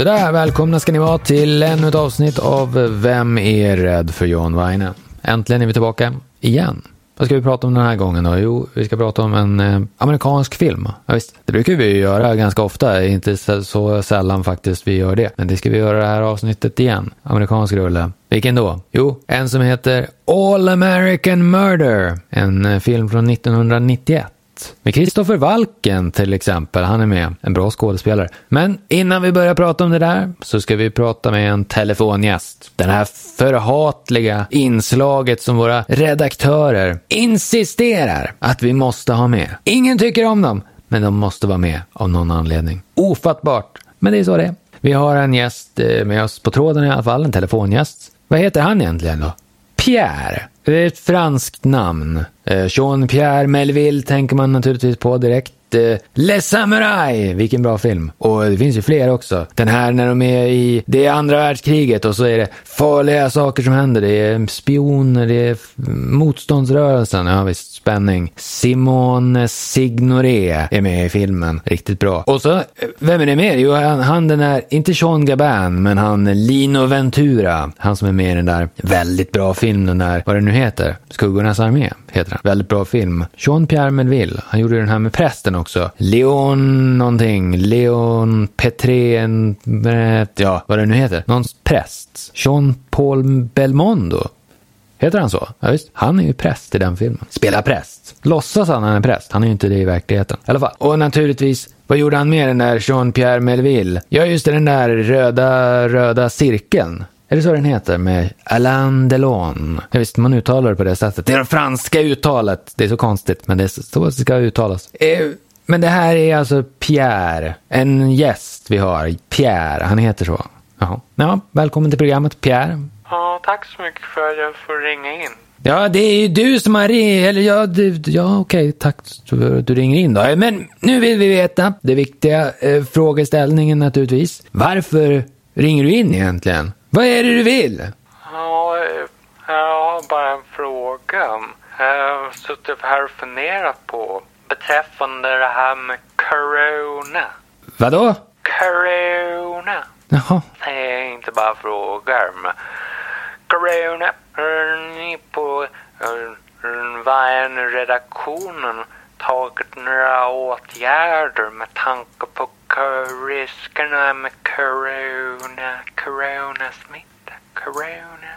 Sådär, välkomna ska ni vara till ännu ett avsnitt av Vem är rädd för John Weine? Äntligen är vi tillbaka igen. Vad ska vi prata om den här gången då? Jo, vi ska prata om en eh, amerikansk film. Ja, visst, det brukar vi ju göra ganska ofta, inte så, så sällan faktiskt vi gör det. Men det ska vi göra det här avsnittet igen. Amerikansk rulle. Vilken då? Jo, en som heter All American Murder. En eh, film från 1991. Med Kristoffer Walken till exempel, han är med. En bra skådespelare. Men innan vi börjar prata om det där så ska vi prata med en telefongäst. Den här förhatliga inslaget som våra redaktörer insisterar att vi måste ha med. Ingen tycker om dem, men de måste vara med av någon anledning. Ofattbart, men det är så det är. Vi har en gäst eh, med oss på tråden i alla fall, en telefongäst. Vad heter han egentligen då? Pierre. Det är ett franskt namn. Eh, Jean-Pierre Melville tänker man naturligtvis på direkt. Eh, Les Samurai! Vilken bra film. Och det finns ju fler också. Den här när de är i det är andra världskriget och så är det farliga saker som händer. Det är spioner, det är motståndsrörelsen. Ja visst, spänning. Simone Signoret är med i filmen. Riktigt bra. Och så, vem är det mer? Jo, han, han den är, inte Sean Gaban, men han Lino Ventura. Han som är med i den där väldigt bra filmen, där, vad det nu heter. Skuggornas armé heter den. Väldigt bra film. Jean-Pierre Melville. Han gjorde den här med prästen också. Leon någonting. Leon Petrén. Eh, ja, vad det nu heter. Någons präst. Jean-Paul Belmondo. Heter han så? Ja, visst. Han är ju präst i den filmen. Spelar präst. Låtsas han han är präst. Han är ju inte det i verkligheten. I alla fall. Och naturligtvis, vad gjorde han med den där Jean-Pierre Melville? Ja, just det, den där röda, röda cirkeln. Är det så den heter? Med Alain Delon. Ja, visst, man uttalar det på det sättet. Det är det franska uttalet. Det är så konstigt, men det är så det ska uttalas. Eh, men det här är alltså Pierre. En gäst vi har. Pierre, han heter så. Jaha. Ja, välkommen till programmet Pierre. Ja, tack så mycket för att jag får ringa in. Ja, det är ju du som har ringt, eller ja, du, ja okej, tack för att du ringer in då. Men nu vill vi veta, det viktiga eh, frågeställningen naturligtvis. Varför ringer du in egentligen? Vad är det du vill? Ja, eh, jag har bara en fråga. Jag har suttit här och funderat på beträffande det här med corona. Vadå? Corona. Jaha. Nej, inte bara frågar, men corona. Ni på eh, Vine-redaktionen tagit några åtgärder med tanke på riskerna med corona, coronasmitta, corona?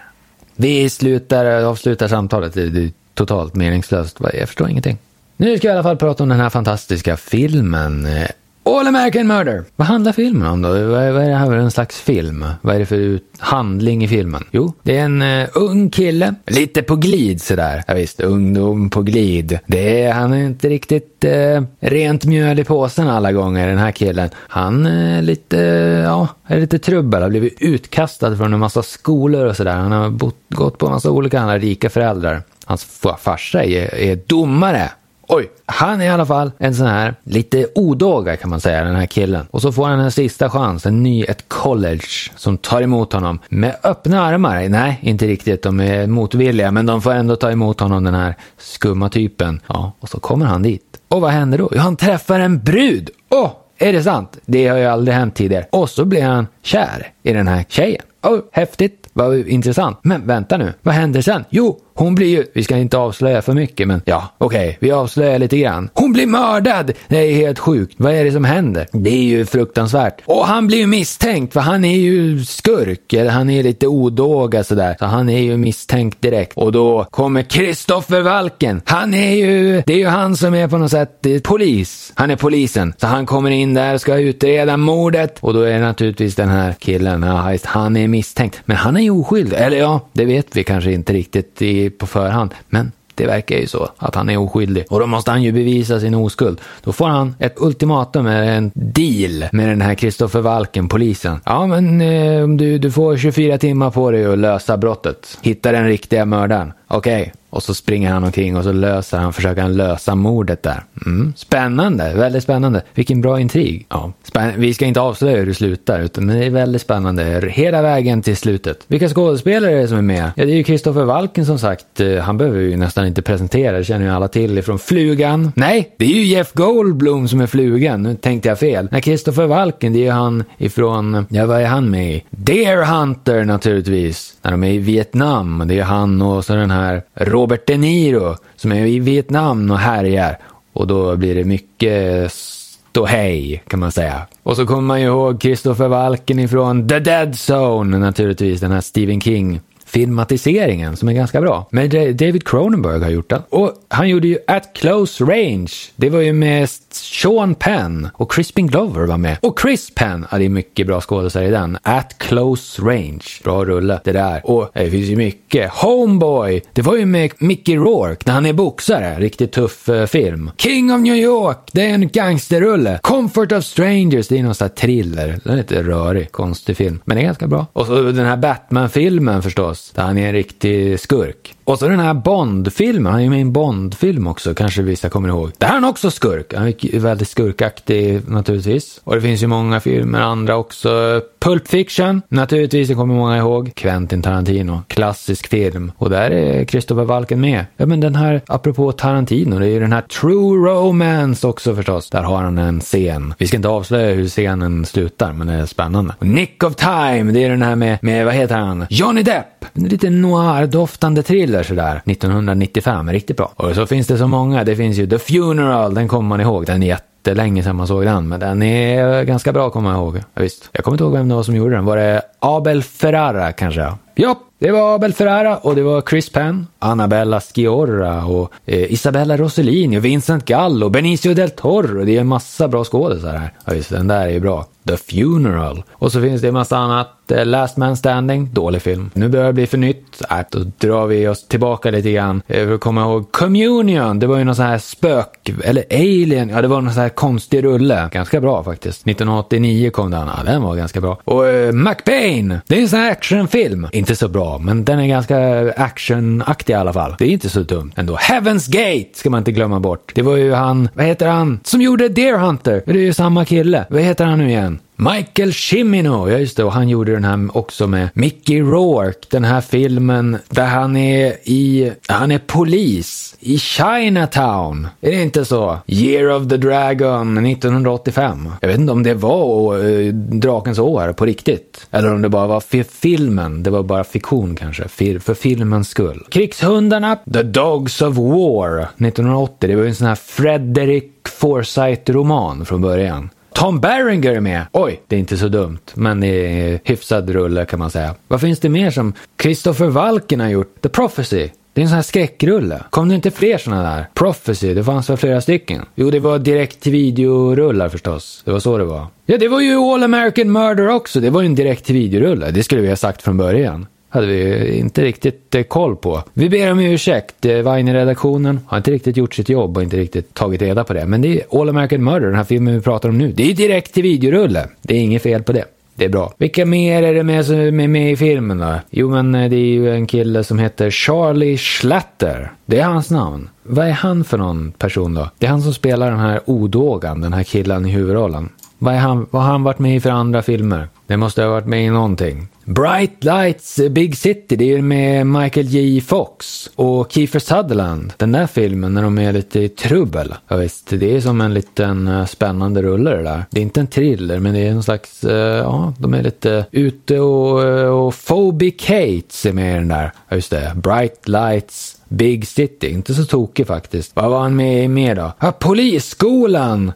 Vi slutar, avslutar samtalet. Det är totalt meningslöst. Jag förstår ingenting. Nu ska vi i alla fall prata om den här fantastiska filmen. Eh, All American Murder. Vad handlar filmen om då? Vad är, vad är det här för en slags film? Vad är det för handling i filmen? Jo, det är en uh, ung kille. Lite på glid sådär. Ja, visst, ungdom på glid. Det är, han är inte riktigt uh, rent mjöl i påsen alla gånger, den här killen. Han är lite, ja, är lite trubbel. Har blivit utkastad från en massa skolor och sådär. Han har bott, gått på en massa olika andra rika föräldrar. Hans farsa är, är domare. Oj, han är i alla fall en sån här lite odåga kan man säga, den här killen. Och så får han en sista chans, en ny, ett college som tar emot honom med öppna armar. Nej, inte riktigt, de är motvilliga, men de får ändå ta emot honom, den här skumma typen. Ja, och så kommer han dit. Och vad händer då? Jo, han träffar en brud. Åh, är det sant? Det har ju aldrig hänt tidigare. Och så blir han kär i den här tjejen. Åh, häftigt. Vad intressant. Men vänta nu, vad händer sen? Jo, hon blir ju, vi ska inte avslöja för mycket men ja, okej, vi avslöjar lite grann. Hon blir mördad! Det är helt sjukt. Vad är det som händer? Det är ju fruktansvärt. Och han blir ju misstänkt för han är ju skurk, eller han är lite odåga sådär. Så han är ju misstänkt direkt. Och då kommer Kristoffer Valken! Han är ju, det är ju han som är på något sätt polis. Han är polisen. Så han kommer in där och ska utreda mordet. Och då är det naturligtvis den här killen, ja, han är misstänkt. Men han är ju oskyldig. Eller ja, det vet vi kanske inte riktigt i, på förhand. Men det verkar ju så, att han är oskyldig. Och då måste han ju bevisa sin oskuld. Då får han ett ultimatum, eller en deal med den här Kristoffer Walken, polisen. Ja, men eh, du, du får 24 timmar på dig att lösa brottet. Hitta den riktiga mördaren. Okej, och så springer han omkring och så löser han, försöker han lösa mordet där. Mm. Spännande, väldigt spännande. Vilken bra intrig. Ja. Spän vi ska inte avslöja hur det slutar, utan det är väldigt spännande hela vägen till slutet. Vilka skådespelare är det som är med? Ja, det är ju Kristoffer Walken som sagt. Eh, han behöver ju nästan inte presentera, det känner ju alla till ifrån Flugan. Nej, det är ju Jeff Goldblum som är Flugan. Nu tänkte jag fel. Nej, Kristoffer Walken, det är ju han ifrån, ja vad är han med i? Deer Hunter naturligtvis. När de är i Vietnam. Det är han och så den här Robert De Niro som är i Vietnam och härjar. Och då blir det mycket ståhej kan man säga. Och så kommer man ju ihåg Christopher Walken ifrån The Dead Zone naturligtvis, den här Stephen King filmatiseringen som är ganska bra. Men David Cronenberg har gjort den. Och han gjorde ju At Close Range. Det var ju med Sean Penn och Crispin Glover var med. Och Chris Penn, ja det är mycket bra skådespelare i den. At Close Range. Bra rulle det där. Och det finns ju mycket. Homeboy, det var ju med Mickey Rourke när han är boxare. Riktigt tuff uh, film. King of New York, det är en gangsterrulle. Comfort of Strangers, det är någon sån här thriller. Den är lite rörig, konstig film. Men det är ganska bra. Och så den här Batman-filmen förstås. Där han är en riktig skurk. Och så den här Bond-filmen, han är ju med i en Bond-film också, kanske vissa kommer ihåg. Där är han också skurk. Han är väldigt skurkaktig naturligtvis. Och det finns ju många filmer, andra också. Pulp Fiction, naturligtvis, det kommer många ihåg. Quentin Tarantino, klassisk film. Och där är Christopher Walken med. Ja men den här, apropå Tarantino, det är ju den här True Romance också förstås. Där har han en scen. Vi ska inte avslöja hur scenen slutar, men det är spännande. Och Nick of Time, det är den här med, med vad heter han? Johnny Depp! Lite noir-doftande thriller sådär. 1995, riktigt bra. Och så finns det så många. Det finns ju The Funeral, den kommer man ihåg. Den är jättelänge sedan man såg den, men den är ganska bra att komma ihåg. Ja, visst. Jag kommer inte ihåg vem det var som gjorde den. Var det Abel Ferrara kanske? Ja, det var Abel Ferrara och det var Chris Penn, Annabella Sciorra och eh, Isabella Rossellini och Vincent Gallo, Benicio del Toro. Det är en massa bra skådespelare här. Ja, visst, den där är ju bra. The Funeral. Och så finns det en massa annat. The eh, Last Man Standing, dålig film. Nu börjar det bli för nytt. Äh, då drar vi oss tillbaka lite grann. Eh, för att komma ihåg Communion, det var ju någon sån här spök, eller Alien, ja det var någon sån här konstig rulle. Ganska bra faktiskt. 1989 kom den, ja den var ganska bra. Och uh, McBain, det är en sån här actionfilm. Inte så bra, men den är ganska actionaktig i alla fall. Det är inte så dumt ändå. Heaven's Gate ska man inte glömma bort. Det var ju han, vad heter han, som gjorde Deer Hunter. Det är ju samma kille. Vad heter han nu igen? Michael Cimino, ja just det, och han gjorde den här också med Mickey Rourke, den här filmen där han är i, han är polis i Chinatown. Är det inte så? Year of the Dragon 1985. Jag vet inte om det var äh, Drakens år på riktigt. Eller om det bara var för filmen, det var bara fiktion kanske, för, för filmens skull. Krigshundarna, The Dogs of War 1980, det var ju en sån här Frederick Forsyth-roman från början. Tom Berenger är med. Oj, det är inte så dumt, men det är hyfsad rulle kan man säga. Vad finns det mer som Christopher Walken har gjort? The Prophecy. Det är en sån här skräckrulle. Kom det inte fler såna där? Prophecy, det fanns väl flera stycken? Jo, det var direkt till videorullar förstås. Det var så det var. Ja, det var ju All American Murder också. Det var ju en direkt till videorulle. Det skulle vi ha sagt från början hade vi inte riktigt eh, koll på. Vi ber om ursäkt. Eh, Vine-redaktionen har inte riktigt gjort sitt jobb och inte riktigt tagit reda på det. Men det är All American Murder, den här filmen vi pratar om nu. Det är direkt till videorulle. Det är inget fel på det. Det är bra. Vilka mer är det med som är med i filmen då? Jo, men eh, det är ju en kille som heter Charlie Schlatter. Det är hans namn. Vad är han för någon person då? Det är han som spelar den här odågan, den här killen i huvudrollen. Vad, är han, vad har han varit med i för andra filmer? Det måste ha varit med i någonting. Bright Lights eh, Big City, det är ju med Michael J Fox och Kiefer Sutherland. Den där filmen när de är lite i trubbel. Ja, visst, det är som en liten eh, spännande rulle det där. Det är inte en thriller, men det är en slags, uh, ja, de är lite ute och, och Phoebe Cates är med i den där. Ja, just det. Bright Lights Big City, inte så tokig faktiskt. Vad var han med i mer då? Ja, Polisskolan!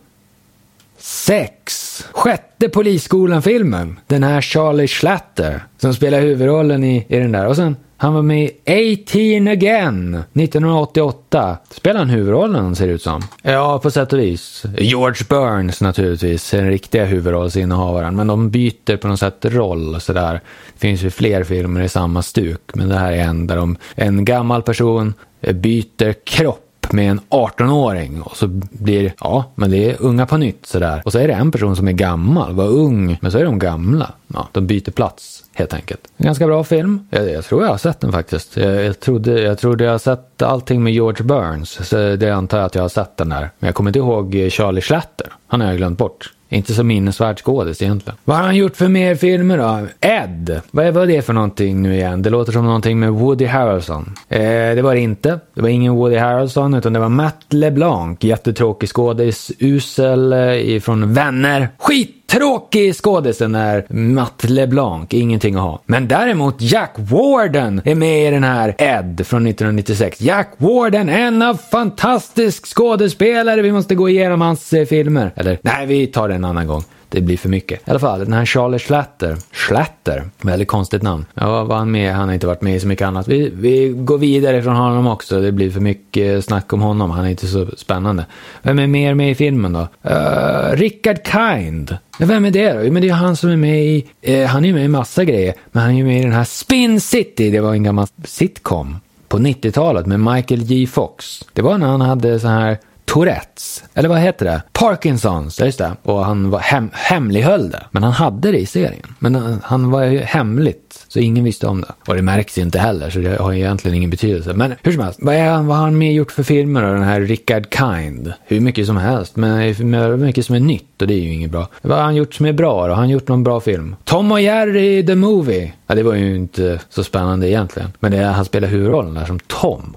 Sex. Sjätte Polisskolan-filmen. Den här Charlie Schlatter som spelar huvudrollen i, i den där. Och sen han var med i 18 again 1988. Spelar han huvudrollen ser det ut som? Ja, på sätt och vis. George Burns naturligtvis den riktiga huvudrollsinnehavaren. Men de byter på något sätt roll sådär. Det finns ju fler filmer i samma stuk. Men det här är en där de, en gammal person byter kropp ihop med en 18-åring och så blir, ja, men det är unga på nytt sådär. Och så är det en person som är gammal, var ung, men så är de gamla. Ja, de byter plats helt enkelt. En ganska bra film. Jag, jag, tror jag har sett den faktiskt. Jag, jag, trodde, jag trodde jag har sett allting med George Burns. Så det antar jag att jag har sett den där. Men jag kommer inte ihåg Charlie Schlatter. Han har jag glömt bort. Inte så minnesvärd skådis egentligen. Vad har han gjort för mer filmer då? Ed. Vad var det för någonting nu igen? Det låter som någonting med Woody Harrelson. Eh, det var det inte. Det var ingen Woody Harrelson utan det var Matt LeBlanc. Jättetråkig skådis. Usel eh, ifrån Vänner. Skit! Tråkig skådis den där Matt LeBlanc, ingenting att ha. Men däremot Jack Warden är med i den här Ed från 1996. Jack Warden, en av fantastisk skådespelare. Vi måste gå igenom hans eh, filmer. Eller, nej, vi tar det en annan gång det blir för mycket. I alla fall, den här Charlie Schlatter, Schlatter, väldigt konstigt namn. Ja, var han med? Han har inte varit med i så mycket annat. Vi, vi går vidare från honom också, det blir för mycket snack om honom, han är inte så spännande. Vem är mer med i filmen då? Eh, uh, Rickard Kind. vem är det då? Jo, Men det är han som är med i, uh, han är med i massa grejer, men han är med i den här Spin City, det var en gammal sitcom på 90-talet med Michael J Fox. Det var när han hade så här Tourettes, eller vad heter det? Parkinsons, just det. Och han var hem, hemlighöll det. Men han hade det i serien. Men han, han var ju hemligt, så ingen visste om det. Och det märks ju inte heller, så det har ju egentligen ingen betydelse. Men hur som helst, vad, är, vad har han mer gjort för filmer då? Den här Richard Kind. Hur mycket som helst, men hur mycket som är nytt och det är ju inget bra. Vad har han gjort som är bra då? Har han gjort någon bra film? Tom och Jerry the Movie. Ja, det var ju inte så spännande egentligen. Men det är, han spelar huvudrollen där som Tom.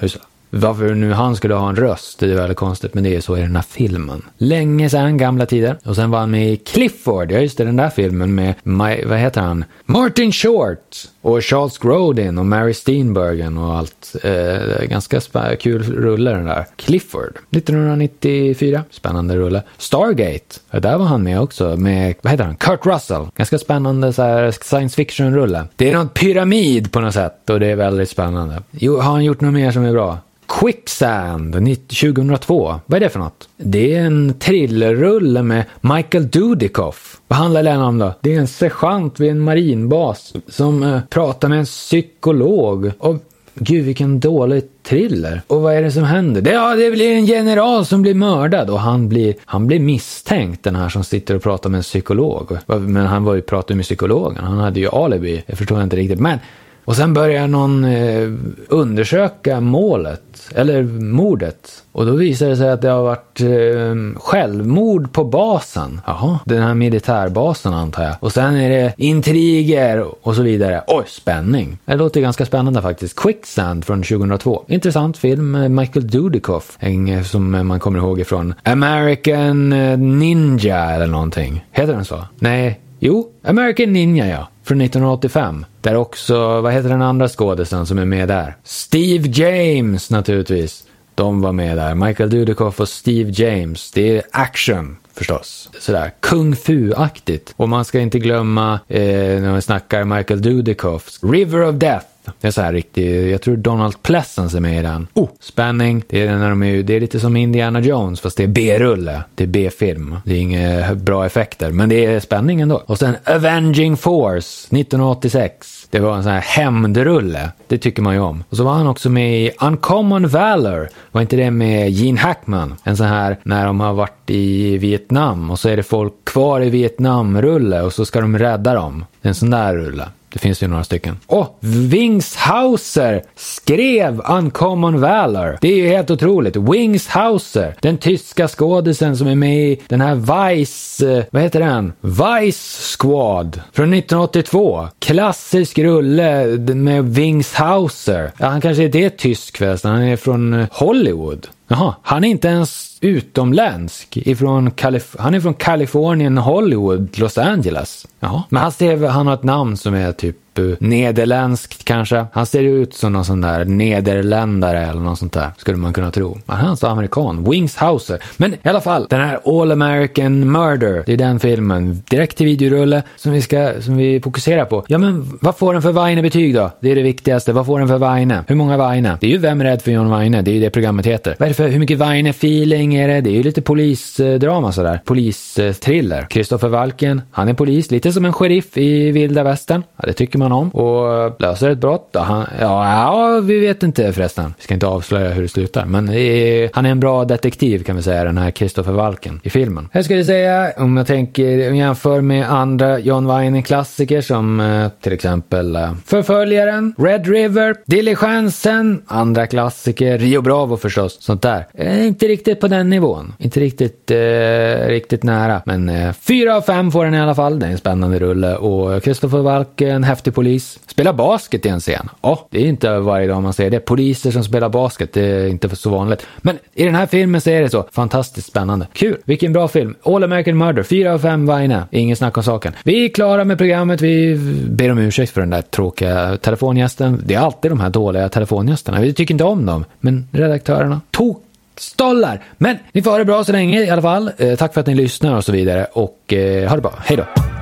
Just det. Varför nu han skulle ha en röst, det är väldigt konstigt, men det är så i den här filmen. Länge sedan, gamla tider. Och sen var han med i Clifford, ja just det, den där filmen med, My, vad heter han? Martin Short! Och Charles Grodin och Mary Steenburgen och allt. Eh, ganska kul rulle den där. Clifford, 1994. Spännande rulle. Stargate, där var han med också med, vad heter han? Kurt Russell. Ganska spännande så här, science fiction-rulle. Det är någon pyramid på något sätt och det är väldigt spännande. Jo, har han gjort något mer som är bra? Quicksand 2002. Vad är det för något? Det är en thrillerrulle med Michael Dudikoff. Vad handlar den om då? Det är en sergeant vid en marinbas som eh, pratar med en psykolog. Och Gud vilken dålig thriller. Och vad är det som händer? Det, ja, det blir en general som blir mördad och han blir, han blir misstänkt den här som sitter och pratar med en psykolog. Men han var ju pratade med psykologen, han hade ju alibi. Jag förstår inte riktigt. Men och sen börjar någon eh, undersöka målet, eller mordet. Och då visar det sig att det har varit eh, självmord på basen. Jaha, den här militärbasen antar jag. Och sen är det intriger och så vidare. Oj, spänning. Det låter ganska spännande faktiskt. Quicksand från 2002. Intressant film med Michael Dudikoff. En, eh, som man kommer ihåg ifrån American eh, Ninja eller någonting. Heter den så? Nej, jo, American Ninja ja från 1985. Där också, vad heter den andra skådisen som är med där? Steve James naturligtvis. De var med där. Michael Dudikoff och Steve James. Det är action förstås. Sådär kung fu-aktigt. Och man ska inte glömma eh, när man snackar Michael Dudikoffs River of Death. Det är så här riktigt, jag tror Donald Pleasence är med i den. Oh, spänning. Det är, när de är, det är lite som Indiana Jones fast det är B-rulle. Det är B-film. Det är inga bra effekter men det är spänning ändå. Och sen Avenging Force 1986. Det var en sån här hämndrulle. Det tycker man ju om. Och så var han också med i Uncommon Valor. Var inte det med Gene Hackman? En sån här när de har varit i Vietnam och så är det folk kvar i Vietnam-rulle och så ska de rädda dem. En sån där rulle. Det finns ju några stycken. Och Wingshauser skrev Uncommon Valor. Det är ju helt otroligt. Wingshauser, den tyska skådisen som är med i den här Vice, eh, vad heter den? Vice Squad från 1982. Klassisk rulle med Wingshauser. Ja, han kanske inte är tysk förresten, han är från eh, Hollywood. Jaha, han är inte ens utomländsk. Ifrån Kalif han är från Kalifornien, Hollywood, Los Angeles. Jaha. Men han, ser, han har ett namn som är typ nederländskt kanske. Han ser ut som någon sån där nederländare eller något sånt där, skulle man kunna tro. Men han är alltså amerikan. Wings Hauser. Men i alla fall, den här All American Murder, det är den filmen, direkt till videorulle, som vi, ska, som vi fokuserar på. Ja, men vad får den för Weine-betyg då? Det är det viktigaste. Vad får den för Weine? Hur många Weine? Det är ju Vem är rädd för John Weine? Det är ju det programmet heter. Vad är det för, hur mycket Weine-feeling är det? Det är ju lite polisdrama sådär. Polisthriller. Kristoffer Walken, han är polis, lite som en sheriff i vilda västern. Ja, det tycker man honom och eh, löser ett brott. Han, ja, ja, vi vet inte förresten. Vi ska inte avslöja hur det slutar. Men är, han är en bra detektiv kan vi säga, den här Christopher Walken i filmen. Jag skulle säga, om jag tänker, jämför med andra John Wayne-klassiker som eh, till exempel eh, Förföljaren, Red River, Diligensen, andra klassiker, Rio Bravo förstås, sånt där. Eh, inte riktigt på den nivån. Inte riktigt, eh, riktigt nära. Men eh, fyra av fem får den i alla fall. Det är en spännande rulle och Christopher Walken, häftig polis. Spela basket i en scen. Ja, oh, det är inte varje dag man ser det. Poliser som spelar basket, det är inte så vanligt. Men i den här filmen så är det så. Fantastiskt spännande. Kul! Vilken bra film. All American Murder, 4 av 5 Vaine. Ingen snack om saken. Vi är klara med programmet. Vi ber om ursäkt för den där tråkiga telefongästen. Det är alltid de här dåliga telefongästerna. Vi tycker inte om dem. Men redaktörerna, tok stollar. Men ni får ha det bra så länge i alla fall. Eh, tack för att ni lyssnar och så vidare. Och eh, ha det bra. Hej då!